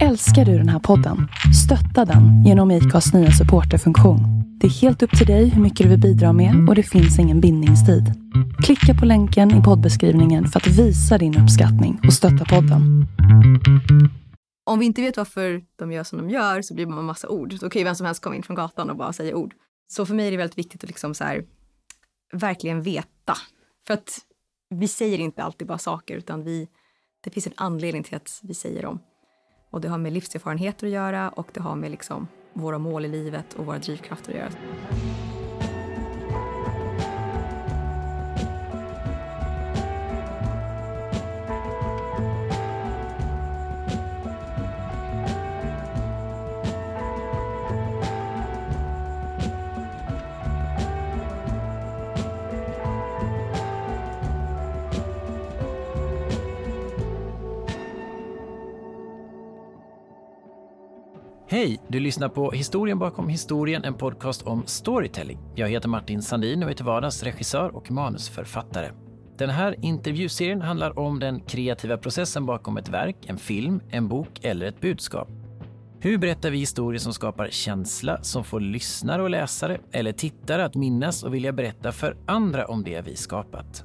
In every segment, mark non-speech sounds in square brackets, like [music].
Älskar du den här podden? Stötta den genom IKAs nya supporterfunktion. Det är helt upp till dig hur mycket du vill bidra med och det finns ingen bindningstid. Klicka på länken i poddbeskrivningen för att visa din uppskattning och stötta podden. Om vi inte vet varför de gör som de gör så blir man en massa ord. Då kan ju vem som helst komma in från gatan och bara säga ord. Så för mig är det väldigt viktigt att liksom så här, verkligen veta. För att vi säger inte alltid bara saker utan vi, det finns en anledning till att vi säger dem. Och det har med livserfarenheter att göra och det har med liksom våra mål i livet och våra drivkrafter att göra. Hej! Du lyssnar på Historien bakom historien, en podcast om storytelling. Jag heter Martin Sandin och är till vardags regissör och manusförfattare. Den här intervjuserien handlar om den kreativa processen bakom ett verk, en film, en bok eller ett budskap. Hur berättar vi historier som skapar känsla, som får lyssnare och läsare eller tittare att minnas och vilja berätta för andra om det vi skapat?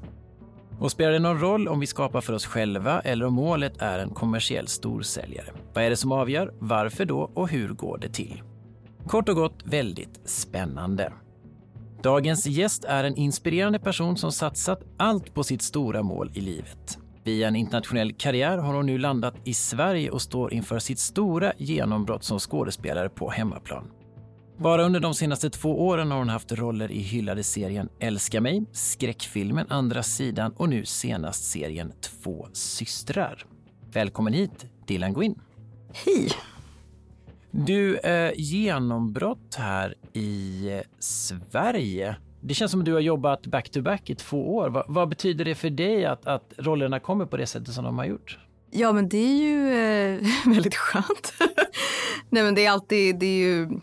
Och spelar det någon roll om vi skapar för oss själva eller om målet är en kommersiell storsäljare? Vad är det som avgör? Varför då? Och hur går det till? Kort och gott väldigt spännande. Dagens gäst är en inspirerande person som satsat allt på sitt stora mål i livet. Via en internationell karriär har hon nu landat i Sverige och står inför sitt stora genombrott som skådespelare på hemmaplan. Bara under de senaste två åren har hon haft roller i hyllade serien Älska mig, skräckfilmen Andra sidan och nu senast serien Två systrar. Välkommen hit, Dilan Gwyn. Hej! Du, eh, genombrott här i eh, Sverige. Det känns som att du har jobbat back-to-back -back i två år. Va, vad betyder det för dig att, att rollerna kommer på det sättet som de har gjort? Ja, men det är ju eh, [laughs] väldigt skönt. [laughs] Nej, men det är alltid, det är ju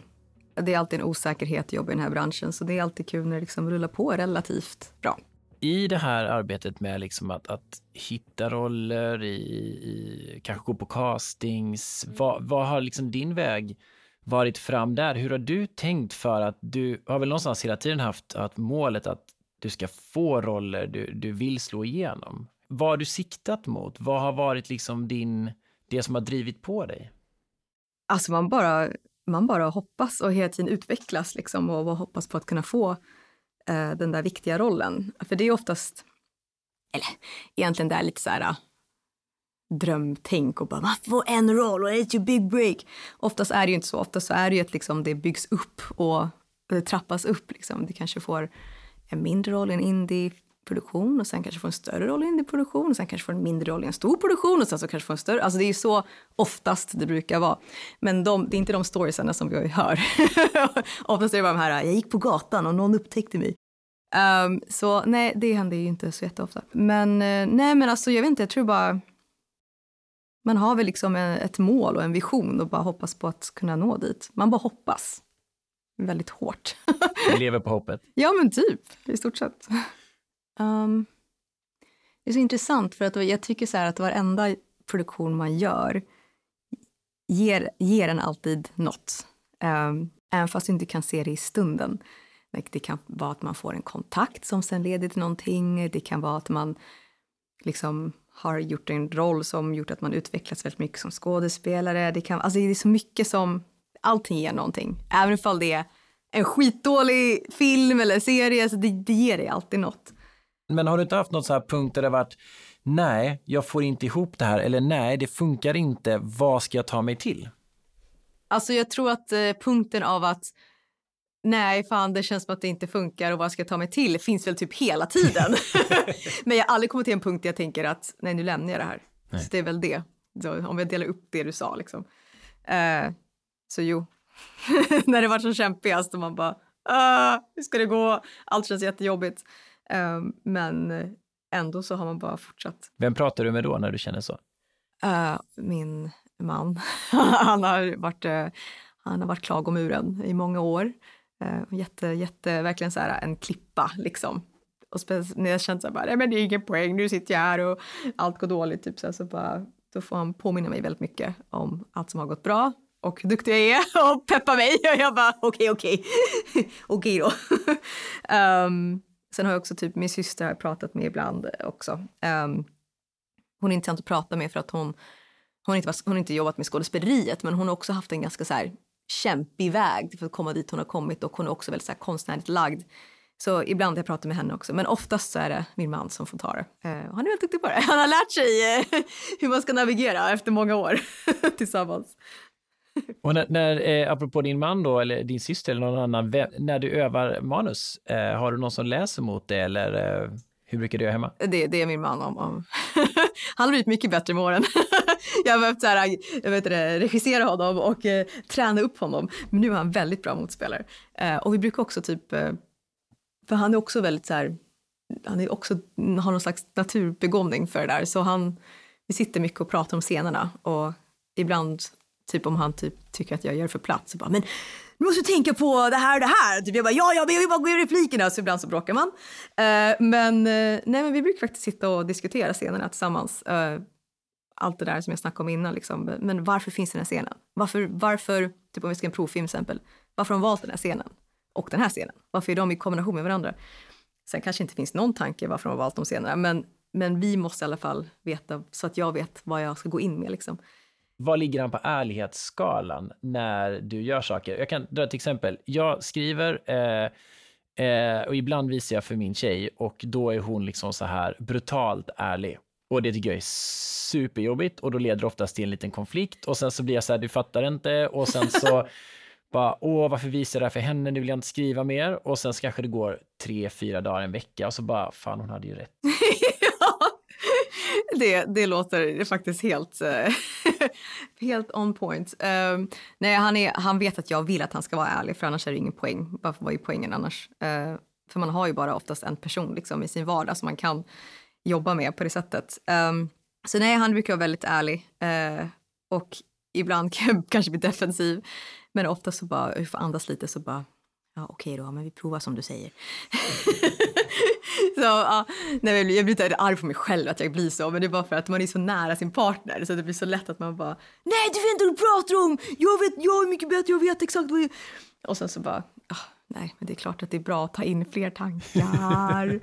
det är alltid en osäkerhet att jobba i den här branschen så det är alltid kul när det liksom rullar på relativt bra. I det här arbetet med liksom att, att hitta roller, i, i, kanske gå på castings, vad, vad har liksom din väg varit fram där? Hur har du tänkt för att du har väl någonstans hela tiden haft att målet att du ska få roller du, du vill slå igenom? Vad har du siktat mot? Vad har varit liksom din, det som har drivit på dig? Alltså man bara man bara hoppas och hela tiden utvecklas liksom och hoppas på att kunna få eh, den där viktiga rollen. För det är oftast, eller egentligen det är lite så här äh, drömtänk och bara man får en roll och it's your big break. Oftast är det ju inte så, oftast så är det ju att liksom det byggs upp och det trappas upp. Liksom. Det kanske får en mindre roll i en indie produktion och sen kanske får en större roll i en produktion och sen kanske får en mindre roll i en stor produktion och sen så kanske får en större. Alltså det är ju så oftast det brukar vara. Men de, det är inte de storiesarna som vi hör. [laughs] oftast är det bara de här, jag gick på gatan och någon upptäckte mig. Um, så nej, det händer ju inte så jätteofta. Men uh, nej, men alltså jag vet inte, jag tror bara man har väl liksom ett mål och en vision och bara hoppas på att kunna nå dit. Man bara hoppas. Väldigt hårt. [laughs] Du lever på hoppet? Ja, men typ, i stort sett. Um, det är så intressant för att jag tycker så att varenda produktion man gör ger, ger en alltid något. Um, även fast du inte kan se det i stunden. Det kan vara att man får en kontakt som sen leder till någonting. Det kan vara att man liksom har gjort en roll som gjort att man utvecklats väldigt mycket som skådespelare. Det, kan, alltså det är så mycket som, allting ger någonting. Även om det är en skitdålig film eller serie, så det, det ger dig alltid något. Men har du inte haft något så här punkt där det varit nej, jag får inte ihop det här eller nej, det funkar inte, vad ska jag ta mig till? Alltså jag tror att eh, punkten av att nej, fan det känns som att det inte funkar och vad ska jag ta mig till finns väl typ hela tiden. [laughs] [laughs] Men jag har aldrig kommit till en punkt där jag tänker att nej, nu lämnar jag det här. Nej. Så det är väl det, så, om jag delar upp det du sa liksom. Eh, så jo, [laughs] när det var som kämpigast och man bara, ah, hur ska det gå? Allt känns jättejobbigt. Ehm, men ändå så har man bara fortsatt. Vem pratar du med då när du känner så? Uh, min man. [laughs] han, har varit, uh, han har varit klagomuren i många år. Uh, jätte, jätte, verkligen så här en klippa liksom. Och när jag kände så här, bara, nej men det är ingen poäng, nu sitter jag här och allt går dåligt, typ så, här, så bara då får han påminna mig väldigt mycket om allt som har gått bra och hur duktig jag är [laughs] och peppa mig. Och [laughs] jag bara okej, okay, okej, okay. okej då. um, sen har jag också typ min syster har pratat med ibland eh, också. Um, hon är intressant att prata med för att hon, hon inte, hon inte jobbat med skådespeleriet men hon har också haft en ganska så här kämpig väg för att komma dit hon har kommit och hon är också väldigt så här konstnärligt lagd. Så ibland jag pratar med henne också, men oftast så är det min man som får ta det. Eh, uh, han är väldigt duktig på det. [laughs] Han har lärt sig uh, [laughs] hur man ska navigera efter många år [laughs] tillsammans. Och när, när eh, apropå din man då, eller din syster eller någon annan, när du övar manus, eh, har du någon som läser mot det eller eh, hur brukar du göra hemma? Det, det är min man. Om, om. [laughs] Han har blivit mycket bättre med åren. [laughs] jag har behövt så här, jag vet det, regissera honom och eh, träna upp honom. Men nu är han väldigt bra motspelare. Eh, och vi brukar också typ, eh, för han är också väldigt så här, han är också, har någon slags naturbegåvning för det där. Så han, vi sitter mycket och pratar om scenerna och ibland Typ om han typ tycker att jag gör för platt så bara, men du måste tänka på det här och det här. Typ jag bara, ja, ja, men jag vill bara gå i replikerna. Så ibland så bråkar man. Uh, men, uh, nej, men vi brukar faktiskt sitta och diskutera scenerna tillsammans. Uh, allt det där som jag snackade om innan. Liksom. Men varför finns den här scenen? Varför, varför, typ om vi ska en provfilm exempel, varför har de valt den här scenen? Och den här scenen? Varför är de i kombination med varandra? Sen kanske inte finns någon tanke varför de har valt de scenerna, men, men vi måste i alla fall veta så att jag vet vad jag ska gå in med. Liksom. Vad ligger han på ärlighetsskalan när du gör saker? Jag kan dra ett exempel. Jag skriver eh, eh, och ibland visar jag för min tjej och då är hon liksom så här brutalt ärlig. Och det tycker jag är superjobbigt och då leder det oftast till en liten konflikt och sen så blir jag så här, du fattar inte och sen så [laughs] bara, åh, varför visar jag det här för henne? Nu vill jag inte skriva mer. Och sen så kanske det går tre, fyra dagar, en vecka och så bara, fan hon hade ju rätt. [laughs] det, det låter faktiskt helt, eh, [laughs] helt on point. Um, nej, han, är, han vet att jag vill att han ska vara ärlig för annars är det ingen poäng. Varför var ju poängen annars? Uh, för man har ju bara oftast en person liksom, i sin vardag som man kan jobba med på det sättet. Um, så nej, han brukar vara väldigt ärlig. Uh, och ibland kan [laughs] jag kanske bli defensiv. Men ofta så bara, jag får andas lite så bara, ja okej okay då, men vi provar som du säger. [laughs] så, ja, nej, jag blir lite arg på mig själv att jag blir så, men det är bara för att man är så nära sin partner så det blir så lätt att man bara Nej, du vet inte vad du pratar om! Jag vet, jag är mycket bättre, jag vet exakt vad jag... Och sen så bara, oh, nej, men det är klart att det är bra att ta in fler tankar.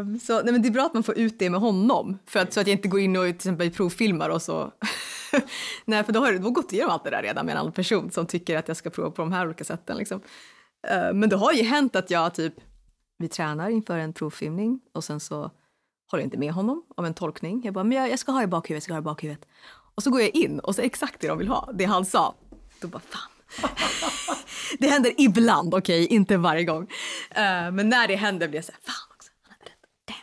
um, [laughs] så nej, men det är bra att man får ut det med honom, för att, så att jag inte går in och till exempel provfilmar och så [laughs] Nej, för då har jag gått igenom allt det där redan med en annan person som tycker att jag ska prova på de här olika sätten. Liksom. Uh, men det har ju hänt att jag typ vi tränar inför en provfilmning och sen så håller jag inte med honom om en tolkning. Jag bara, men jag, jag ska ha i bakhuvudet, jag ska ha i bakhuvudet. Och så går jag in och så exakt det de vill ha, det han sa. Då bara, fan. [laughs] det händer ibland, okej, okay? inte varje gång. Uh, men när det händer blir jag så här, fan också, han hade rätt. Damn.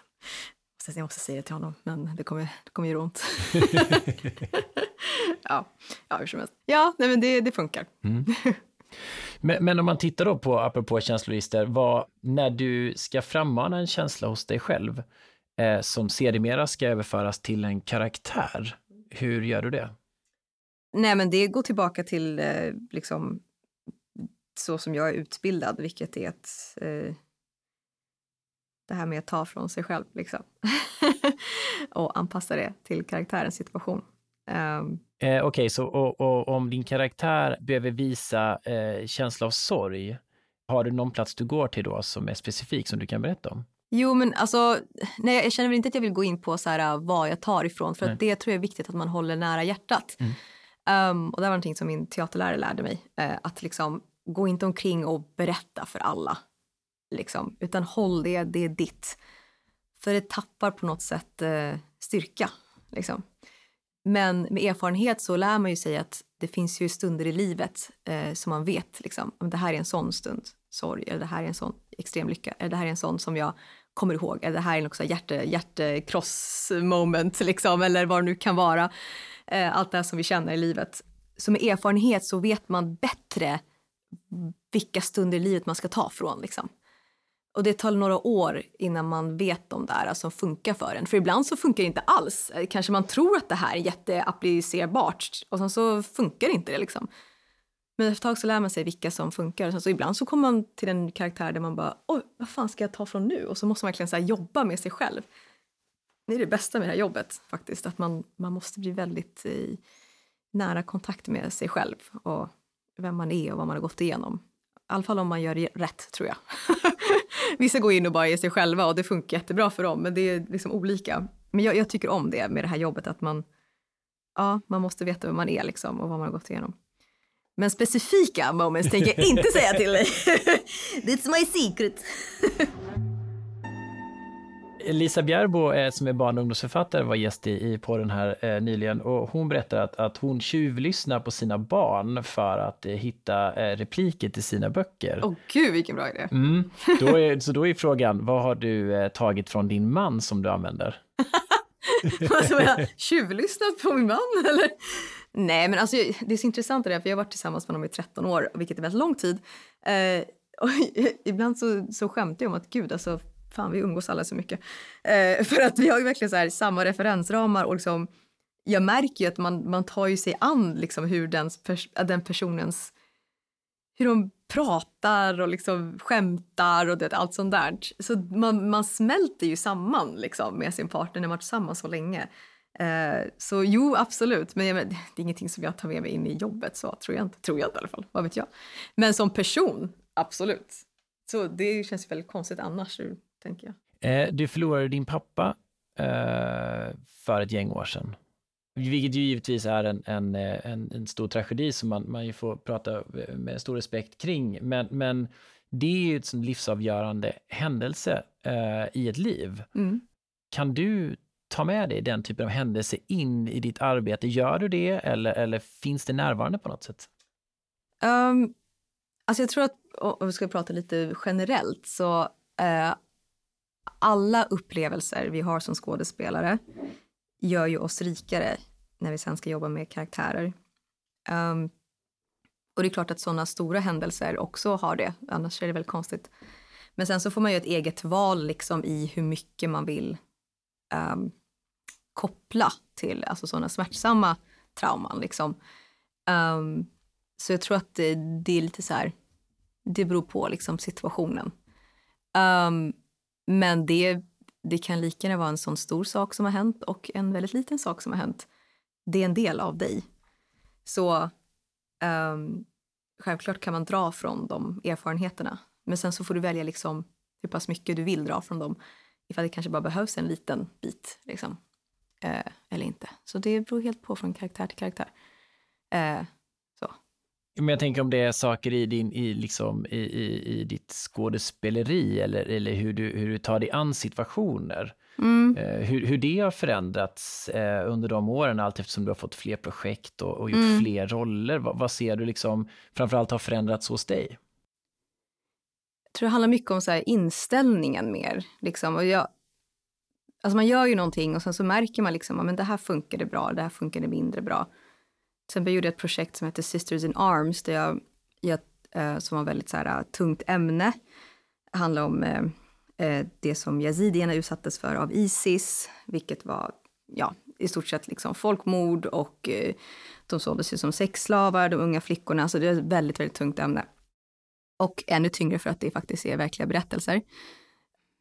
Så jag måste säga det till honom, men det kommer, det kommer göra ont. [laughs] [laughs] ja, ja, hur som helst. Ja, nej, men det, det funkar. Mm. Men, men, om man tittar då på, apropå känslolister, vad, när du ska frammana en känsla hos dig själv eh, som sedermera ska överföras till en karaktär, hur gör du det? Nej, men det går tillbaka till eh, liksom så som jag är utbildad, vilket är att eh, det här med att ta från sig själv liksom. [laughs] och anpassa det till karaktärens situation. Um, Eh, Okej, okay, så och, och, om din karaktär behöver visa eh, känsla av sorg, har du någon plats du går till då som är specifik som du kan berätta om? Jo, men alltså, nej, jag känner väl inte att jag vill gå in på så här, vad jag tar ifrån, för att det tror jag är viktigt att man håller nära hjärtat. Mm. Um, och det var någonting som min teaterlärare lärde mig, uh, att liksom gå inte omkring och berätta för alla, liksom, utan håll det, det är ditt. För det tappar på något sätt uh, styrka. Liksom. Men med erfarenhet så lär man ju sig att det finns ju stunder i livet eh, som man vet, liksom, om det här är en sån stund, sorg, eller det här är en sån extrem lycka, eller det här är en sån som jag kommer ihåg, eller det här är en hjärte, hjärtekross moment, [laughs] liksom, eller vad det nu kan vara. Eh, allt det här som vi känner i livet. Så med erfarenhet så vet man bättre vilka stunder i livet man ska ta från. Liksom. Och det tar några år innan man vet de där som funkar för en. För ibland så funkar det inte alls. Eh, kanske man tror att det här är jätteapplicerbart och sen så funkar inte det liksom. Men efter ett tag så lär man sig vilka som funkar. Så, så ibland så kommer man till en karaktär där man bara oj, vad fan ska jag ta från nu? Och så måste man verkligen så jobba med sig själv. det är det bästa med det här jobbet faktiskt, att man, man måste bli väldigt i nära kontakt med sig själv och vem man är och vad man har gått igenom. I alla fall om man gör det rätt, tror jag. [laughs] [laughs] Vissa går in och bara är sig själva och det funkar jättebra för dem, men det är liksom olika. Men jag, jag tycker om det med det här jobbet, att man, ja, man måste veta vem man är liksom och vad man har gått igenom. Men specifika moments tänker jag inte säga till dig. [laughs] It's my secret. [laughs] Lisa Bjärbo eh, som är barn och ungdomsförfattare var gäst i, i podden här eh, nyligen och hon berättar att, att hon tjuvlyssnar på sina barn för att eh, hitta eh, repliker till sina böcker. Åh oh, gud vilken bra idé. Mm. [laughs] Då är, så då är frågan, vad har du eh, tagit från din man som du använder? [laughs] alltså, har jag tjuvlyssnat på min man eller? Nej men alltså det är så intressant det där för jag har varit tillsammans med honom i 13 år vilket är väldigt lång tid. Eh, [laughs] ibland så, så skämtar jag om att gud alltså fan vi umgås alla så mycket. Eh, [laughs] för att vi har ju verkligen så här, samma referensramar och liksom, jag märker ju att man, man tar ju sig an liksom hur den, pers den personens, hur de pratar och liksom skämtar och det, allt sånt där. Så man, man smälter ju samman liksom med sin partner när man varit tillsammans så länge. Eh, så jo, absolut, men men [laughs] det är ingenting som jag tar med mig in i jobbet så tror jag inte, tror jag inte i alla fall, vad vet jag. Men som person, absolut. Så det känns väldigt konstigt annars tänker jag. Eh, du förlorade din pappa eh, för ett gäng år sedan. Vilket ju givetvis är en, en, eh, en, en stor tragedi som man, man ju får prata med stor respekt kring. Men, men det är ju en livsavgörande händelse eh, i ett liv. Mm. Kan du ta med dig den typen av händelse in i ditt arbete? Gör du det eller, eller finns det närvarande på något sätt? Um, alltså jag tror att, om vi ska prata lite generellt, så uh, alla upplevelser vi har som skådespelare gör ju oss rikare när vi sen ska jobba med karaktärer. Um, och det är klart att sådana stora händelser också har det, annars är det väl konstigt. Men sen så får man ju ett eget val liksom i hur mycket man vill um, koppla till alltså sådana smärtsamma trauman. Liksom. Um, så jag tror att det, det, är lite så här, det beror på liksom situationen. Um, men det, det kan lika gärna vara en sån stor sak som har hänt och en väldigt liten sak som har hänt. Det är en del av dig. Så um, självklart kan man dra från de erfarenheterna. Men sen så får du välja liksom hur pass mycket du vill dra från dem. Ifall det kanske bara behövs en liten bit. Liksom. Eh, eller inte. Så det beror helt på från karaktär till karaktär. Eh, men jag tänker om det är saker i, din, i, liksom, i, i, i ditt skådespeleri eller, eller hur, du, hur du tar dig an situationer. Mm. Eh, hur, hur det har förändrats eh, under de åren allt eftersom du har fått fler projekt och, och gjort mm. fler roller. Vad, vad, ser du liksom framförallt har förändrats hos dig? Jag tror det handlar mycket om så inställningen mer. Liksom. Och jag, alltså man gör ju någonting och sen så märker man liksom att det här funkade bra, det här funkade mindre bra. Till exempel gjorde jag ett projekt som heter Sisters in Arms, där jag, jag eh, som var väldigt så här, eh, tungt ämne. Det handlade om eh, eh, det som yazidierna utsattes för av Isis, vilket var ja, i stort sett liksom folkmord och eh, de såldes ju som sexslavar, de unga flickorna, så det är ett väldigt, väldigt tungt ämne. Och ännu tyngre för att det faktiskt är verkliga berättelser.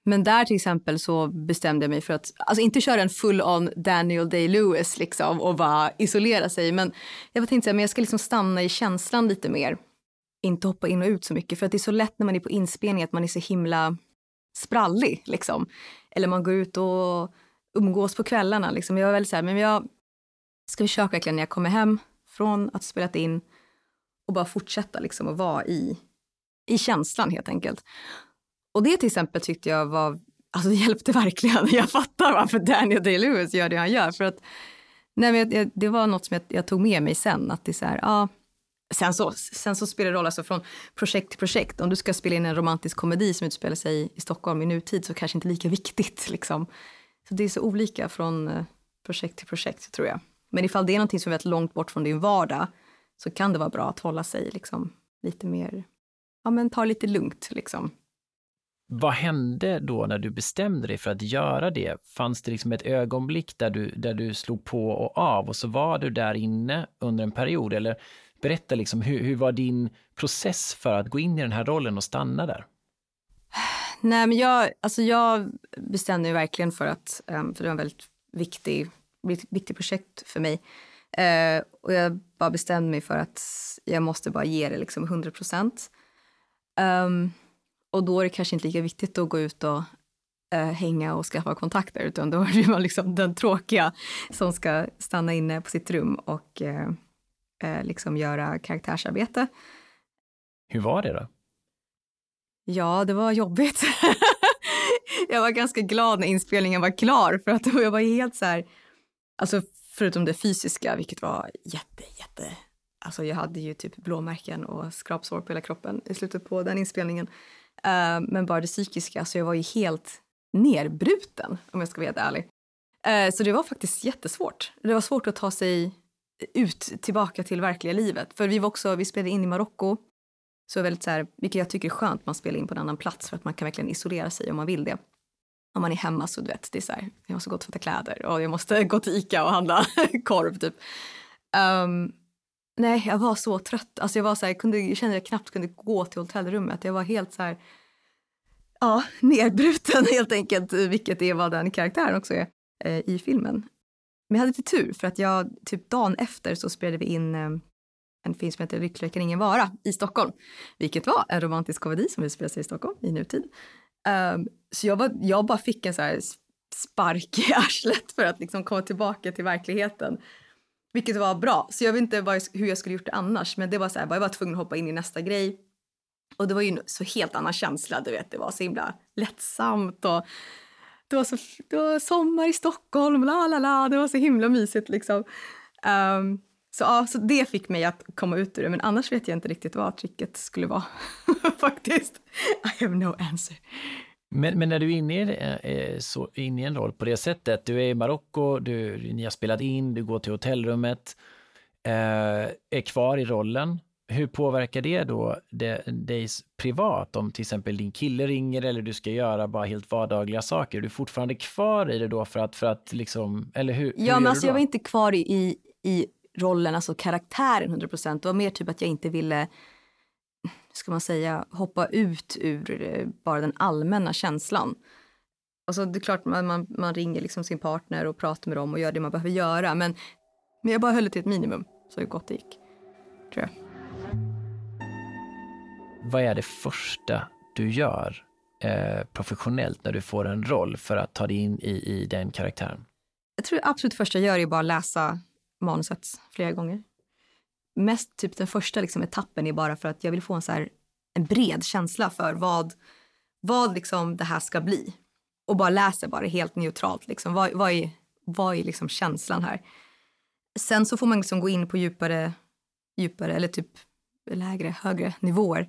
Men där till exempel så bestämde jag mig för att, alltså inte köra en full on Daniel Day-Lewis liksom och bara isolera sig. Men jag tänkte tänkt men jag ska liksom stanna i känslan lite mer. Inte hoppa in och ut så mycket. För att det är så lätt när man är på inspelning att man är så himla sprallig liksom. Eller man går ut och umgås på kvällarna liksom. Jag var väldigt så här, men jag ska försöka verkligen när jag kommer hem från att spelat in och bara fortsätta liksom att vara i, i känslan helt enkelt. Och det till exempel tyckte jag var, alltså det hjälpte verkligen. [laughs] Jag fattar varför Daniel Day-Lewis gör det han gör. För att, nej men det var något som jag, jag, tog med mig sen. Att det är så här, ja, sen, så, sen så spelar det roll alltså från projekt till projekt. Om du ska spela in en romantisk komedi som utspelar sig i Stockholm i nutid så kanske inte lika viktigt. [laughs] Liksom. Så det är så olika från eh, projekt till projekt tror jag. Men ifall det är någonting som är väldigt långt bort från din vardag så kan det vara bra att hålla sig liksom, lite mer, ja men ta lite lugnt liksom. Vad hände då när du bestämde dig för att göra det? Fanns det liksom ett ögonblick där du, där du slog på och av och så var du där inne under en period? Eller berätta, liksom, hur, hur var din process för att gå in i den här rollen och stanna där? Nej, men jag, alltså jag bestämde mig verkligen för att, ehm, för det var en väldigt viktig, viktig projekt för mig. Eh, och jag bara bestämde mig för att jag måste bara ge det liksom 100 procent. Um, och då är det kanske inte lika viktigt att gå ut och uh, hänga och skaffa kontakter, utan då är man liksom den tråkiga som ska stanna inne på sitt rum och uh, liksom göra karaktärsarbete. Hur var det då? Ja, det var jobbigt. [laughs] jag var ganska glad när inspelningen var klar för att jag var helt så här, alltså förutom det fysiska, vilket var jätte, jätte, alltså jag hade ju typ blåmärken och skrapsår på hela kroppen i slutet på den inspelningen. Uh, men bara det psykiska, så jag var ju helt nerbruten om jag ska vara helt ärlig. Uh, så det var faktiskt jättesvårt. Det var svårt att ta sig ut tillbaka till verkliga livet. För vi var också, vi spelade in i Marocko så väldigt så här, vilket jag tycker är skönt, man spelar in på en annan plats för att man kan verkligen isolera sig om man vill det. Om man är hemma så du vet, det är så här, jag måste gå och tvätta kläder och jag måste [laughs] gå till Ica och handla [laughs] korv typ. Um, nej, jag var så trött. Alltså jag var så här, jag, kunde, jag kände att jag knappt kunde gå till hotellrummet. Jag var helt så här, ja, nedbruten [laughs] helt enkelt, vilket är vad den karaktären också är eh, i filmen. Men jag hade lite tur för att jag, typ dagen efter så spelade vi in eh, en film som heter Lyckligare kan ingen vara i Stockholm, vilket var en romantisk komedi som utspelar sig i Stockholm i nutid. Um, så jag, var, jag bara fick en så här spark i arslet för att liksom komma tillbaka till verkligheten. Vilket var bra. Så jag vet inte vad, hur jag skulle gjort det annars. Men det var så här, jag var tvungen att hoppa in i nästa grej. Och det var ju en så helt annan känsla, du vet. Det var så himla lättsamt och det var, så, det var sommar i Stockholm, la la la. Det var så himla mysigt liksom. Um, så, ja, så det fick mig att komma ut ur det, men annars vet jag inte riktigt vad tricket skulle vara. [laughs] Faktiskt. I have no answer. Men, men när du är inne i, eh, så, inne i en roll på det sättet, du är i Marocko, ni har spelat in, du går till hotellrummet, eh, är kvar i rollen. Hur påverkar det då det, dig privat? Om till exempel din kille ringer eller du ska göra bara helt vardagliga saker. Är du fortfarande kvar i det då för att, för att liksom, eller hur? Ja, hur men alltså jag var inte kvar i, i rollen, alltså karaktären 100 procent. Det var mer typ att jag inte ville, ska man säga, hoppa ut ur eh, bara den allmänna känslan. Alltså det är klart man, man, man ringer liksom sin partner och pratar med dem och gör det man behöver göra. Men, men jag bara höll det till ett minimum så gott det gick. Tror jag. Vad är det första du gör eh, professionellt när du får en roll för att ta dig in i, i den karaktären? Jag tror det absolut första jag gör är bara läsa manuset flera gånger. Mest typ den första liksom, etappen är bara för att jag vill få en, så här, en bred känsla för vad, vad liksom det här ska bli. Och bara läser bara helt neutralt. Liksom. Vad, vad är, vad är liksom känslan här? Sen så får man liksom gå in på djupare, djupare eller typ lägre, högre nivåer.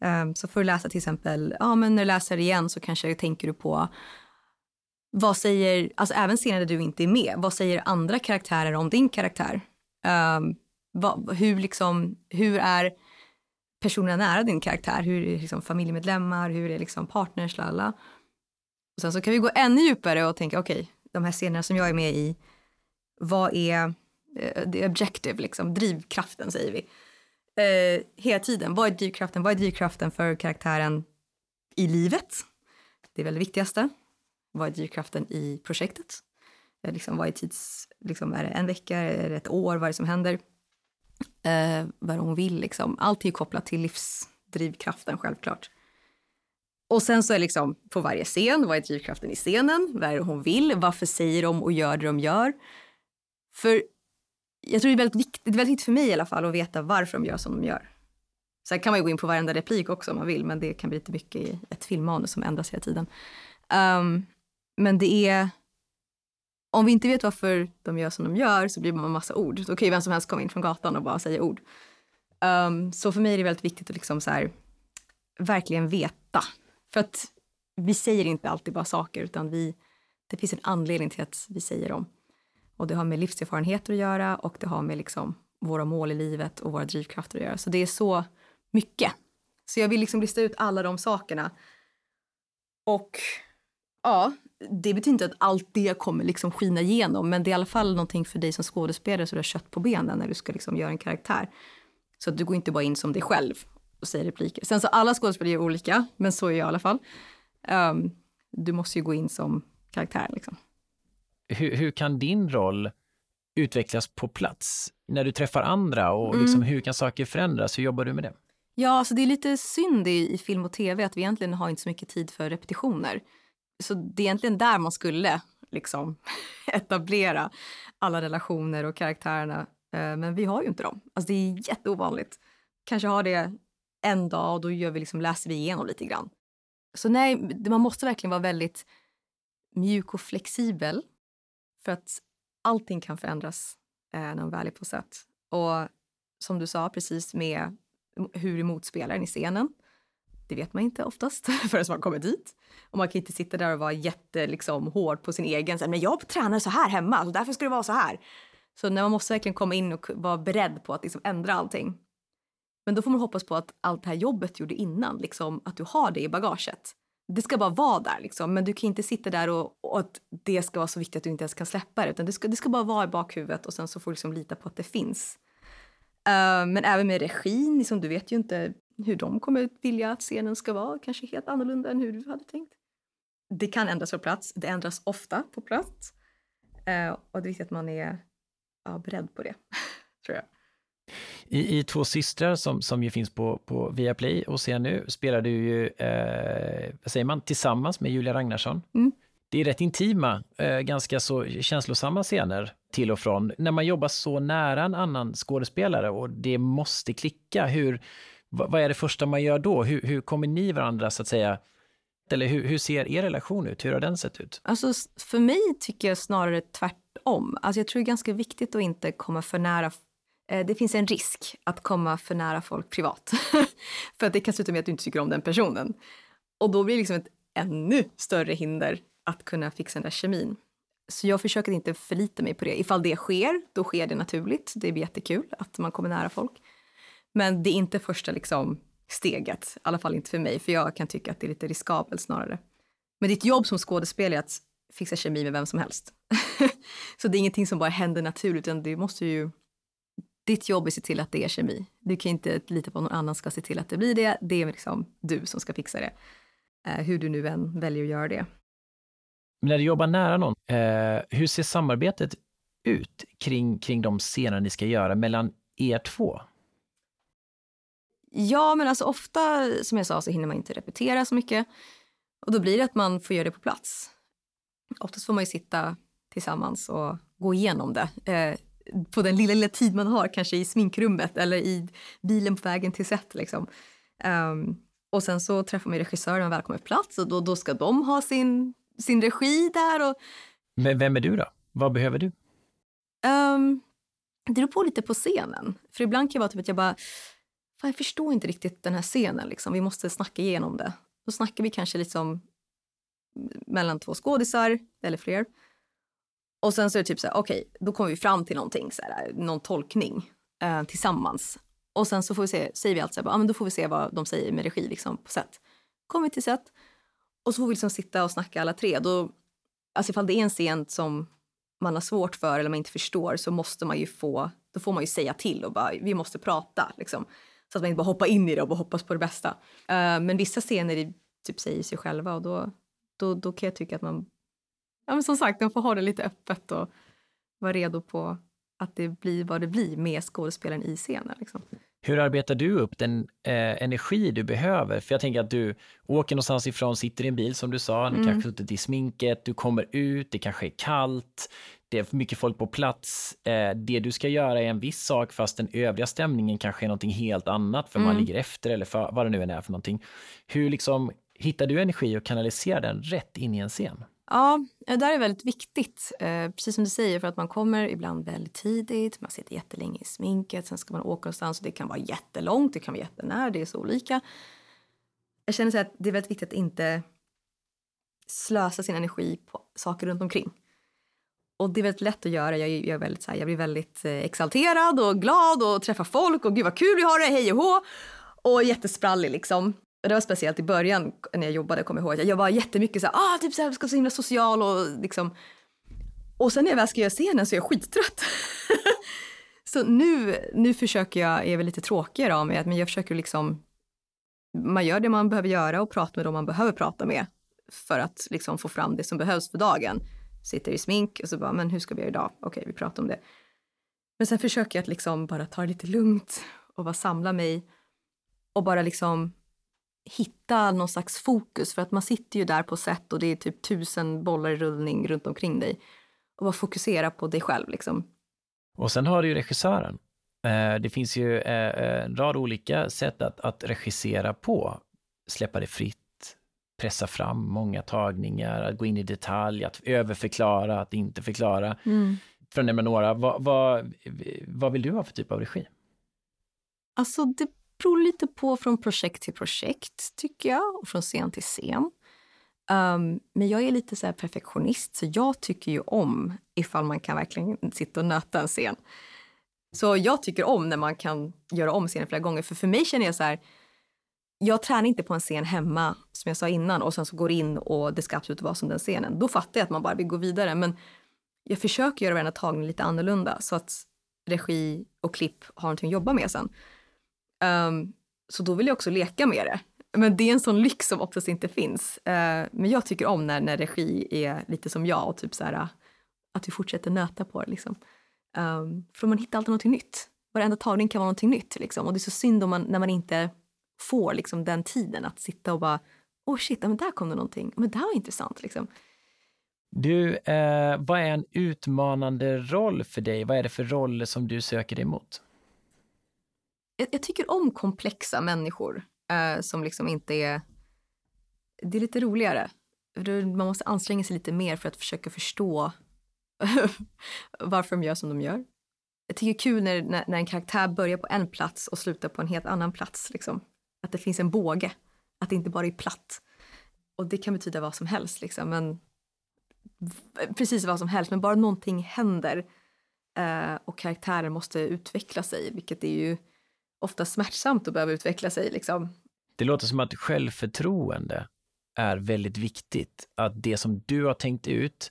Um, så för att läsa till exempel, ja men när du läser igen så kanske tänker du på vad säger, alltså även scener där du inte är med, vad säger andra karaktärer om din karaktär? Um, va, hur, liksom, hur är personerna nära din karaktär? Hur är liksom familjemedlemmar? Hur är liksom partners? Lala. Och sen så kan vi gå ännu djupare och tänka, okej, okay, de här scenerna som jag är med i, vad är uh, the objective, liksom, drivkraften säger vi. Uh, hela tiden, vad är drivkraften? Vad är drivkraften för karaktären i livet? Det är väl det viktigaste. Vad är drivkraften i projektet? Eh, liksom, vad är tids... Liksom, är det en vecka? Är det ett år? Vad är det som händer? Eh, vad hon vill? Liksom. Allt är kopplat till livsdrivkraften, självklart. Och sen så är liksom på varje scen, vad är drivkraften i scenen? Vad är det hon vill? Varför säger de och gör det de gör? För jag tror det är väldigt viktigt, det är väldigt viktigt för mig i alla fall att veta varför de gör som de gör. Sen kan man ju gå in på varenda replik också om man vill, men det kan bli lite mycket i ett filmmanus som ändras hela tiden. Um, men det är... Om vi inte vet varför de gör som de gör så blir det bara en massa ord. Då kan ju vem som helst komma in från gatan och bara säga ord. Um, så för mig är det väldigt viktigt att liksom så här, verkligen veta. För att vi säger inte alltid bara saker utan vi, det finns en anledning till att vi säger dem. Och det har med livserfarenheter att göra och det har med liksom våra mål i livet och våra drivkrafter att göra. Så det är så mycket. Så jag vill liksom lista ut alla de sakerna. Och ja, det betyder inte att allt det kommer liksom skina igenom men det är i alla fall någonting för dig som skådespelare så du har kött på benen när du ska liksom göra en karaktär. Så att du går inte bara in som dig själv och säger repliker. Sen så alla skådespelare är olika, men så är jag i alla fall. Um, du måste ju gå in som karaktär. Liksom. Hur, hur, kan din roll utvecklas på plats när du träffar andra och mm. liksom, hur kan saker förändras? Hur jobbar du med det? Ja, alltså det är lite synd i, i, film och tv att vi egentligen har inte så mycket tid för repetitioner. Så det är egentligen där man skulle liksom [laughs] etablera alla relationer och karaktärerna. Eh, men vi har ju inte dem. Alltså det är jätteovanligt. Kanske har det en dag och då gör vi liksom, läser vi igenom lite grann. Så nej, man måste verkligen vara väldigt mjuk och flexibel för att allting kan förändras eh, när man väl är på sätt. Och som du sa precis med hur är motspelaren i scenen? Det vet man inte oftast [laughs] förrän man kommer dit. Och man kan inte sitta där och vara jätte liksom, hård på sin egen. Men jag tränar så här hemma, så därför ska det vara så här. Så när man måste verkligen komma in och vara beredd på att liksom ändra allting. Men då får man hoppas på att allt det här jobbet du gjorde innan, liksom, att du har det i bagaget. Det ska bara vara där, liksom. men du kan inte sitta där och, och, att det ska vara så viktigt att du inte ens kan släppa det. Utan det ska, det ska bara vara i bakhuvudet och sen så får du liksom lita på att det finns. Uh, men även med regin, liksom, du vet ju inte hur de kommer vilja att scenen ska vara. Kanske helt annorlunda än hur du hade tänkt. Det kan ändras på plats. Det ändras ofta på plats. Uh, och det är viktigt att man är ja, beredd på det, [laughs] tror jag. I, I Två systrar som, som ju finns på, på Viaplay och ser nu spelar du ju, eh, vad säger man, tillsammans med Julia Ragnarsson. Mm. Det är rätt intima, eh, ganska så känslosamma scener till och från. När man jobbar så nära en annan skådespelare och det måste klicka, hur, vad, är det första man gör då? Hur, hur kommer ni varandra så att säga eller hur, hur, ser er relation ut? Hur har den sett ut? Alltså, för mig tycker jag snarare tvärtom. Alltså, jag tror det är ganska viktigt att inte komma för nära Eh, det finns en risk att komma för nära folk privat. [laughs] för att det kan sluta med att du inte tycker om den personen. Och då blir det liksom ett ännu större hinder att kunna fixa den där kemin. Så jag försöker inte förlita mig på det. Ifall det sker, då sker det naturligt. Det blir jättekul att man kommer nära folk. Men det är inte första liksom, steget, i alla fall inte för mig, för jag kan tycka att det är lite riskabelt snarare. Men ditt jobb som skådespelare är att fixa kemi med vem som helst. [laughs] så det är ingenting som bara händer naturligt, utan du måste ju ditt jobb är att se till att det är kemi. Du kan inte lita på att någon annan ska se till att det blir det. Det är liksom du som ska fixa det. Eh, hur du nu än väljer att göra det. Men när du jobbar nära någon, eh, hur ser samarbetet ut kring, kring de scener ni ska göra mellan er två? Ja, men alltså ofta, som jag sa, så hinner man inte repetera så mycket. Och då blir det att man får göra det på plats. Oftast får man ju sitta tillsammans och gå igenom det. Eh, på den lilla, lilla tid man har, kanske i sminkrummet eller i bilen på vägen till set. Liksom. Um, och sen så träffar man regissören när man väl kommer på plats och då, då ska de ha sin, sin regi där. Och... Men vem är du då? Vad behöver du? Um, det beror på lite på scenen. För ibland kan det vara typ att jag bara, fan jag förstår inte riktigt den här scenen, liksom. vi måste snacka igenom det. Då snackar vi kanske liksom mellan två skådisar eller fler. Och sen så är det typ så här, okej, okay, då kommer vi fram till någonting, så här, någon tolkning eh, tillsammans. Och sen så får vi se, säger vi alltså, ja men då får vi se vad de säger med regi liksom på set. Kommer vi till set och så får vi liksom sitta och snacka alla tre. Då, alltså ifall det är en scen som man har svårt för eller man inte förstår så måste man ju få, då får man ju säga till och bara, vi måste prata liksom. Så att man inte bara hoppar in i det och bara hoppas på det bästa. Uh, men vissa scener typ säger sig själva och då, då, då kan jag tycka att man ja, men som sagt, man får ha det lite öppet och vara redo på att det blir vad det blir med skådespelaren i scenen. Liksom. Hur arbetar du upp den eh, energi du behöver? För jag tänker att du åker någonstans ifrån, sitter i en bil som du sa, ni mm. kanske suttit i sminket, du kommer ut, det kanske är kallt, det är mycket folk på plats. Eh, det du ska göra är en viss sak fast den övriga stämningen kanske är någonting helt annat för mm. man ligger efter eller för, vad det nu än är för någonting. Hur liksom hittar du energi och kanaliserar den rätt in i en scen? Ja, det där är väldigt viktigt. Eh, precis som du säger, för att man kommer ibland väldigt tidigt, man sitter jättelänge i sminket, sen ska man åka någonstans och det kan vara jättelångt, det kan vara jättenära, det är så olika. Jag känner så att det är väldigt viktigt att inte slösa sin energi på saker runt omkring. Och det är väldigt lätt att göra. Jag, jag, väldigt, så här, jag blir väldigt eh, exalterad och glad och träffar folk och gud vad kul vi har det, hej och hå! Och jättesprallig liksom. Och det var speciellt i början när jag jobbade, kom jag ihåg. Jag var jättemycket så här, ah, typ så här, ska vara så himla social och liksom. Och sen när jag väl ska göra scenen så är jag skittrött. [laughs] så nu, nu försöker jag, är väl lite tråkigare av mig, men jag försöker liksom, man gör det man behöver göra och pratar med dem man behöver prata med. för att liksom få fram det som behövs för dagen. Sitter i smink och så bara, men hur ska vi göra idag? Okej, vi pratar om det. Men sen försöker jag att liksom bara ta det lite lugnt och bara samla mig och bara liksom hitta någon slags fokus för att man sitter ju där på set och det är typ tusen bollar i rullning runt omkring dig och bara fokusera på dig själv liksom. Och sen har du ju regissören. Eh, det finns ju eh, en rad olika sätt att, att regissera på. Släppa det fritt, pressa fram många tagningar, att gå in i detalj, att överförklara, att inte förklara. Mm. För att nämna några, vad, vad, vad vill du ha för typ av regi? Alltså det beror lite på från projekt till projekt tycker jag och från scen till scen. Um, men jag är lite så perfektionist så jag tycker ju om ifall man kan verkligen sitta och nöta en scen. Så jag tycker om när man kan göra om scenen flera gånger för för mig känner jag så här jag tränar inte på en scen hemma, som jag sa innan, och sen så går in och det ska absolut vara som den scenen. Då fattar jag att man bara vill gå vidare. Men jag försöker göra varenda tagning lite annorlunda så att regi och klipp har någonting att jobba med sen. Um, så då vill jag också leka med det. Men det är en sån lyx som oftast inte finns. Uh, men jag tycker om när, när regi är lite som jag och typ så här, att vi fortsätter nöta på det. Liksom. Um, för man hittar alltid något nytt. Varenda tagning kan vara något nytt. Liksom. Och det är så synd om man, när man inte får liksom, den tiden att sitta och bara, åh oh shit, men där kom det någonting. Men det här var intressant. Liksom. Du, eh, vad är en utmanande roll för dig? Vad är det för roller som du söker dig mot? Jag, jag tycker om komplexa människor eh, som liksom inte är... Det är lite roligare. Man måste anstränga sig lite mer för att försöka förstå [laughs] varför de gör som de gör. Jag tycker det är kul när, när, när, en karaktär börjar på en plats och slutar på en helt annan plats. Liksom. Att det finns en båge, att det inte bara är platt. Och det kan betyda vad som helst, liksom. men precis vad som helst, men bara någonting händer eh, och karaktären måste utveckla sig, vilket är ju ofta smärtsamt att behöva utveckla sig. Liksom. Det låter som att självförtroende är väldigt viktigt. Att det som du har tänkt ut,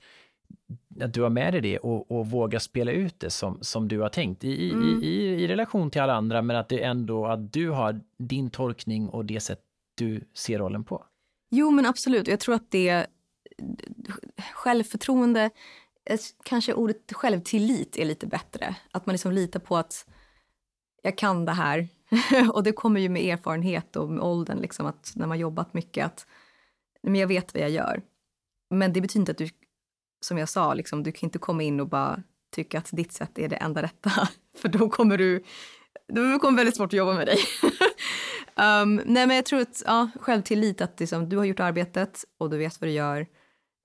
att du har med dig det och, och våga spela ut det som, som du har tänkt i, mm. i, i, i, relation till alla andra, men att det ändå att du har din tolkning och det sätt du ser rollen på. Jo, men absolut. Jag tror att det självförtroende, eh, kanske ordet självtillit är lite bättre. Att man liksom litar på att jag kan det här. [laughs] och det kommer ju med erfarenhet och med åldern, liksom, att när man jobbat mycket, att men jag vet vad jag gör. Men det betyder inte att du, som jag sa, liksom, du kan inte komma in och bara tycka att ditt sätt är det enda rätta. [laughs] För då kommer du, det kommer väldigt svårt att jobba med dig. [laughs] um, nej men jag tror att ja, självtillit, att liksom, du har gjort arbetet och du vet vad du gör.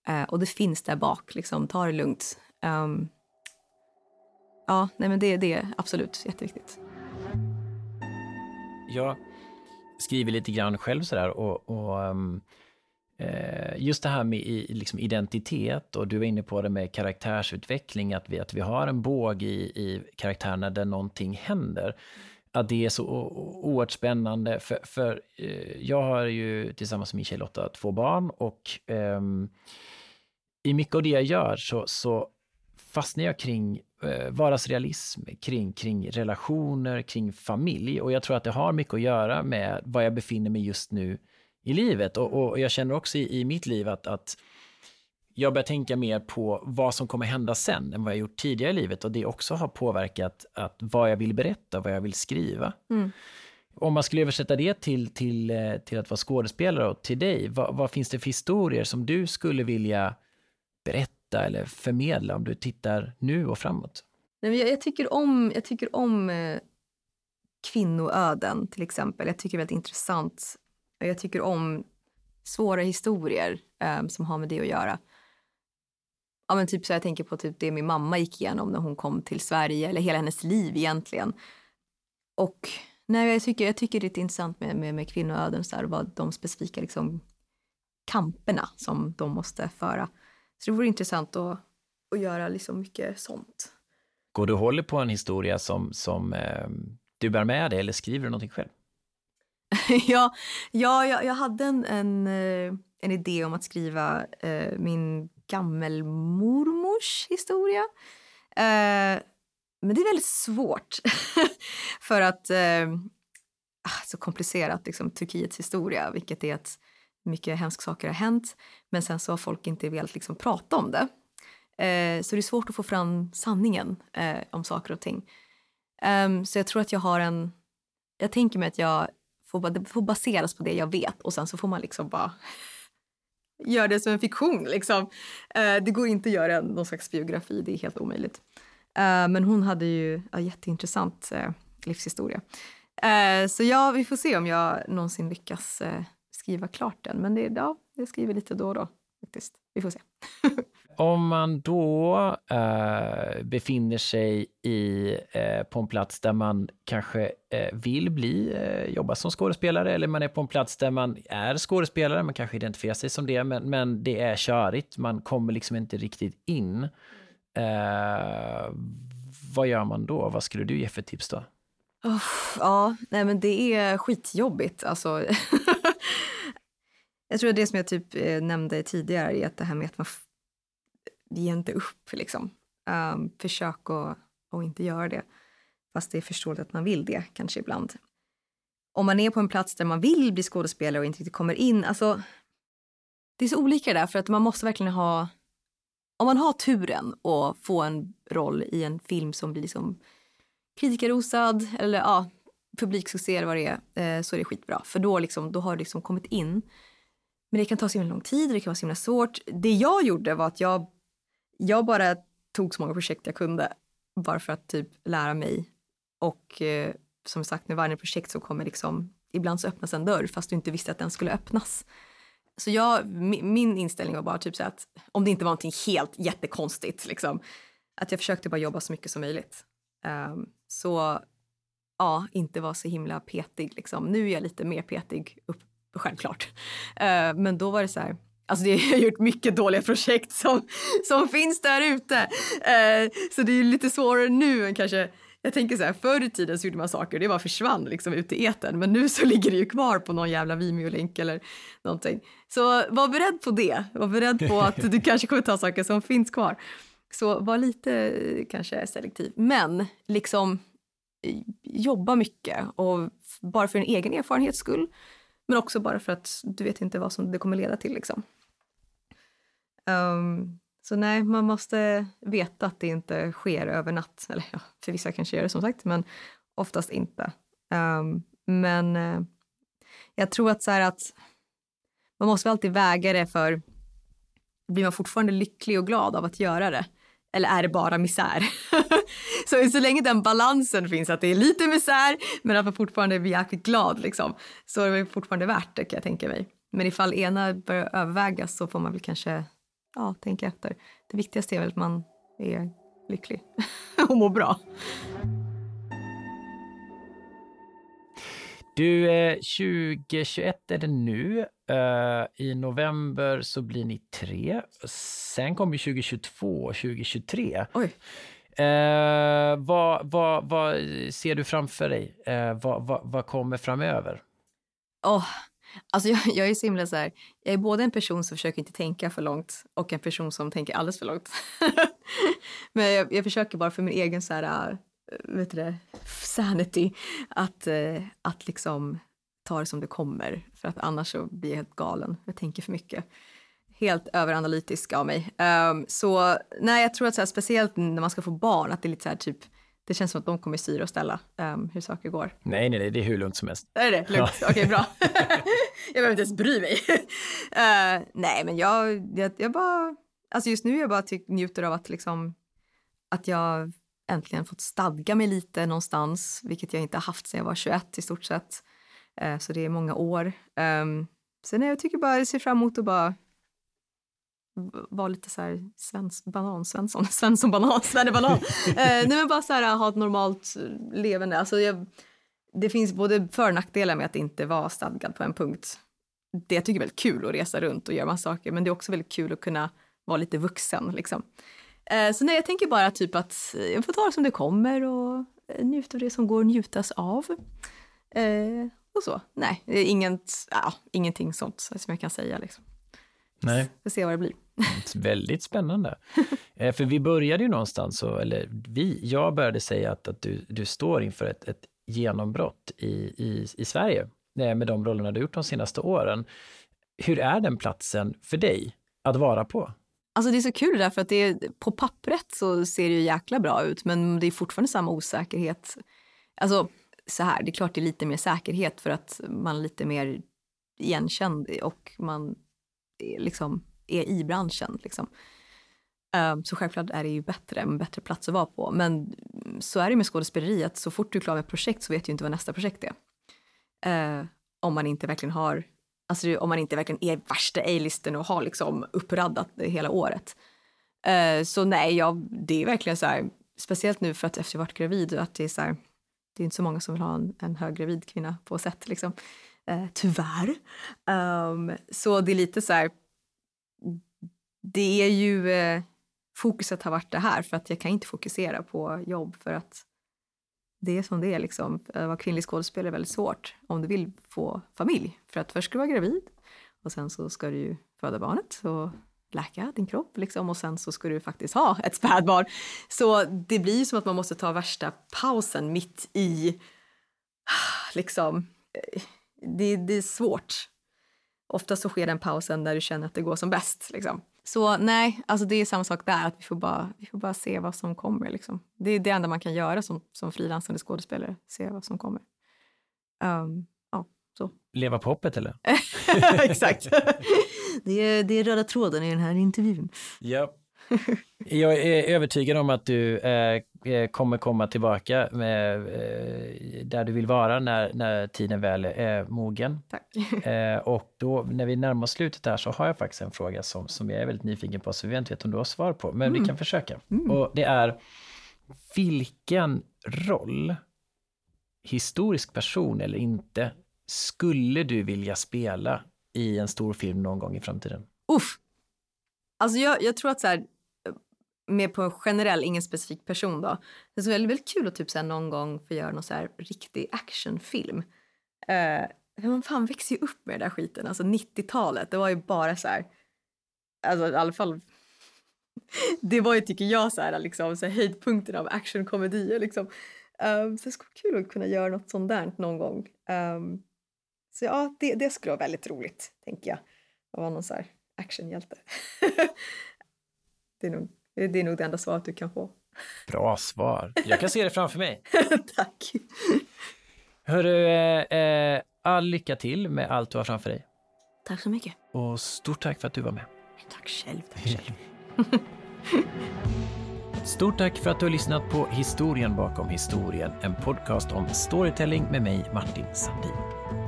Uh, och det finns där bak, liksom, ta det lugnt. Um, ja, nej men det, det är absolut jätteviktigt jag skriver lite grann själv sådär och, och um, just det här med liksom identitet och du var inne på det med karaktärsutveckling, att vi, att vi har en båg i, i karaktärerna där någonting händer. Att det är så oerhört spännande, för, för eh, jag har ju tillsammans med min tjej Lotta två barn och um, i mycket av det jag gör så, så fastnar jag kring eh, vardagsrealism, kring, kring relationer, kring familj. Och jag tror att det har mycket att göra med var jag befinner mig just nu i livet. Och, och jag känner också i, i mitt liv att, att jag börjar tänka mer på vad som kommer hända sen än vad jag gjort tidigare i livet och det också har påverkat att vad jag vill berätta, vad jag vill skriva. Mm. Om man skulle översätta det till, till, eh, till att vara skådespelare och till dig, vad, vad finns det för historier som du skulle vilja berätta berätta eller förmedla om du tittar nu och framåt? Nej, jag, jag, tycker om, jag tycker om eh, kvinnoöden till exempel. Jag tycker det är väldigt intressant. Jag tycker om svåra historier eh, som har med det att göra. Ja, men typ så jag tänker på typ det min mamma gick igenom när hon kom till Sverige, eller hela hennes liv egentligen. Och nej, jag, tycker, jag tycker det är intressant med, med, med kvinnoöden, så här, vad de specifika liksom, kamperna som de måste föra. Så det vore intressant att, att göra liksom mycket sånt. Går du och håller på en historia som, som eh, du bär med dig eller skriver du någonting själv? [laughs] ja, ja jag, jag hade en, en, eh, en idé om att skriva eh, min gammelmormors historia. Eh, men det är väldigt svårt. [laughs] för att, eh, ah, så komplicerat, liksom, Turkiets historia, vilket är att mycket hemska saker har hänt. Men sen så har folk inte velat liksom prata om det. Eh, så det är svårt att få fram sanningen eh, om saker och ting. Um, så jag tror att jag har en... Jag tänker mig att jag får, det får baseras på det jag vet och sen så får man liksom bara [laughs] göra det som en fiktion. Liksom. Uh, det går inte att göra någon slags biografi, det är helt omöjligt. Uh, men hon hade ju en jätteintressant uh, livshistoria. så ja, vi får se om jag någonsin lyckas skriva klart den. Men det, ja, jag skriver lite då och då faktiskt. Vi får se. [laughs] Om man då eh, befinner sig i, eh, på en plats där man kanske eh, vill bli, eh, jobba som skådespelare eller man är på en plats där man är skådespelare, man kanske identifierar sig som det, men, men det är körigt, man kommer liksom inte riktigt in. Eh, vad gör man då? Vad skulle du ge för tips då? Oh, ja, nej men det är skitjobbigt. Alltså. [laughs] jag tror att det som jag typ eh, nämnde tidigare är att det här med att man ger inte upp liksom. Um, försök att, att inte göra det. Fast det är förståeligt att man vill det kanske ibland. Om man är på en plats där man vill bli skådespelare och inte riktigt kommer in, alltså det är så olika där för att man måste verkligen ha om man har turen att få en roll i en film som blir liksom kritikerrosad eller ja, publiksuccé eller vad det är, eh, så är det skitbra. För då, liksom, då har du liksom kommit in. Men det kan ta så himla lång tid och det kan vara så himla svårt. Det jag gjorde var att jag jag bara tog så många projekt jag kunde bara för att typ lära mig. Och eh, som sagt, med varje projekt så kommer liksom, ibland så öppnas en dörr fast du inte visste att den skulle öppnas. Så jag, min inställning var bara typ så att om det inte var någonting helt jättekonstigt, liksom, att jag försökte bara jobba så mycket som möjligt. Um, så ja, inte vara så himla petig. Liksom. Nu är jag lite mer petig, upp, självklart. Uh, men då var det så här, Alltså det har gjort mycket dåliga projekt som, som finns där ute. Eh, så det är lite svårare nu än kanske jag tänker så här, förr i tiden så gjorde man saker och det bara försvann liksom ut i eten. Men nu så [laughs] ligger det ju kvar på någon jävla Vimeo-länk eller någonting. Så var beredd på det. Var beredd på att [laughs] du kanske kommer ta saker som finns kvar. Så var lite kanske selektiv. Men liksom jobba mycket och bara för en egen erfarenhets skull. Men också bara för att du vet inte vad som det kommer leda till liksom. Um, så nej, man måste veta att det inte sker över natt. Eller ja, för vissa kanske gör det som sagt, men oftast inte. Um, men uh, jag tror att så att man måste alltid väga det för blir man fortfarande lycklig och glad av att göra det? Eller är det bara misär? [laughs] så, så länge den balansen finns, att det är lite misär men att man fortfarande blir jäkligt glad, liksom, så är det fortfarande värt det kan jag tänka mig. Men ifall ena börjar övervägas så får man väl kanske ja, tänka efter. Det viktigaste är väl att man är lycklig [laughs] och mår bra. Du, 2021 är det nu. Uh, I november så blir ni tre. Sen kommer 2022 och 2023. Oj. Uh, vad, vad, vad ser du framför dig? Uh, vad, vad, vad kommer framöver? Oh, Alltså jag, jag är så himla så här, jag är både en person som försöker inte tänka för långt och en person som tänker alldeles för långt. [laughs] Men jag, jag, försöker bara för min egen så här, vet du det, sanity att, äh, att liksom ta det som det kommer. För att annars så blir jag helt galen. Jag tänker för mycket. Helt överanalytisk av mig. Um, så nej, jag tror att så här, speciellt när man ska få barn, att det är lite så här typ det känns som att de kommer styra och ställa um, hur saker går. Nej, nej, det är hur lugnt som helst. Är det lugnt? Ja. Okej, okay, bra. [laughs] [laughs] jag behöver inte ens bry mig. uh, [laughs] nej, men jag, jag, jag bara, alltså just nu jag bara tyck, njuter av att liksom, att jag äntligen fått stadga mig lite någonstans, vilket jag inte haft sedan jag var 21 i stort sett. Eh, så det är många år. Ehm, um, sen jag tycker bara, jag ser fram emot att bara vara lite så här svens, banan, Svensson, [laughs] Svensson banan, Svenne banan. Eh, nej men bara så här ha ett normalt levande. Alltså jag, det finns både för och nackdelar med att inte vara stadgad på en punkt. Det jag tycker är väldigt kul att resa runt och göra massa saker, men det är också väldigt kul att kunna vara lite vuxen liksom. Eh, så nej, jag tänker bara typ att jag får ta det som det kommer och njuta av det som går att njutas av. Eh, och så. Nej, inget, ja, ingenting sånt som jag kan säga liksom. Nej. Vi får se vad det blir. Väldigt spännande. [laughs] Eh, för vi började ju någonstans, så, eller vi, jag började säga att, att du, du står inför ett, ett genombrott i, i, i Sverige eh, med de rollerna du gjort de senaste åren. hur är den platsen för dig att vara på? Alltså det är så kul där för att det är, på pappret så ser det ju jäkla bra ut men det är fortfarande samma osäkerhet. Alltså så här, det är klart det är lite mer säkerhet för att man är lite mer igenkänd och man är, liksom är i branschen. Liksom. Um, så självklart är det ju bättre, en bättre plats att vara på. Men så är det med skådespeleri, att så fort du är klar med ett projekt så vet du inte vad nästa projekt är. Uh, om man inte verkligen har, alltså om man inte verkligen är värsta A-listen och har liksom uppraddat det hela året. Uh, så nej, jag, det är verkligen så här, speciellt nu för att efter jag varit gravid, att det är så här, det är inte så många som vill ha en, en höggravid kvinna på sätt liksom. Uh, tyvärr. Um, så det är lite så här, det är ju eh, fokuset har varit det här för att jag kan inte fokusera på jobb för att det är som det är. Liksom. Att vara kvinnlig skådespelare är väldigt svårt om du vill få familj. För att först ska du vara gravid och sen så ska du ju föda barnet och läka din kropp liksom, och sen så ska du faktiskt ha ett spädbarn. Så det blir som att man måste ta värsta pausen mitt i [sighs] liksom det, det är svårt. Ofta så sker den pausen när du känner att det går som bäst. Liksom. Så nej, alltså det är samma sak där, att vi får bara, vi får bara se vad som kommer. Liksom. Det är det enda man kan göra som, som frilansande skådespelare, se vad som kommer. Um, ja, så. Leva på hoppet eller? [laughs] Exakt. [laughs] det, är, det är röda tråden i den här intervjun. Ja. Jag är övertygad om att du eh, eh, kommer komma tillbaka med, eh, där du vill vara när, när tiden väl är mogen. Tack. [laughs] Eh, och då när vi närmar oss slutet här så har jag faktiskt en fråga som, som jag är väldigt nyfiken på, som vi inte vet om du har svar på, men mm. vi kan försöka. Mm. Och det är, vilken roll, historisk person eller inte, skulle du vilja spela i en stor film någon gång i framtiden? Uff! Alltså jag, jag tror att så här, mer på en generell, ingen specifik person då. Det är så väldigt, väldigt kul att typ så här, någon gång få göra någon så här riktig actionfilm. Eh, uh, man fan växer ju upp med den där skiten. Alltså 90-talet, det var ju bara så här, alltså i alla fall [laughs] det var ju, tycker jag, så här, liksom, så här, höjdpunkten av actionkomedier. Liksom. Um, så det skulle vara kul att kunna göra något sånt där någon gång. Um, så ja, det, det skulle vara väldigt roligt, tänker jag. Att vara någon så här actionhjälte. [laughs] det är nog det är nog det enda svaret du kan få. Bra svar. Jag kan se det framför mig. [laughs] tack. Hörru, eh, eh, all lycka till med allt du har framför dig. Tack så mycket. Och stort tack för att du var med. Tack själv, tack själv. [laughs] [laughs] Stort tack för att du har lyssnat på Historien bakom historien, en podcast om storytelling med mig, Martin Sandin.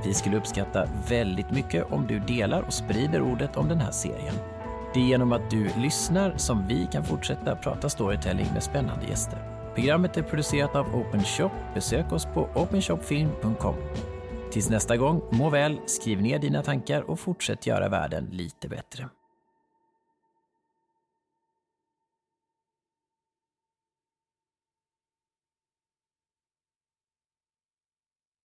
Vi skulle uppskatta väldigt mycket om du delar och sprider ordet om den här serien. Det är genom att du lyssnar som vi kan fortsätta prata storytelling med spännande gäster. Programmet är producerat av Open Shop. Besök oss på openshopfilm.com. Tills nästa gång, må väl, skriv ner dina tankar och fortsätt göra världen lite bättre.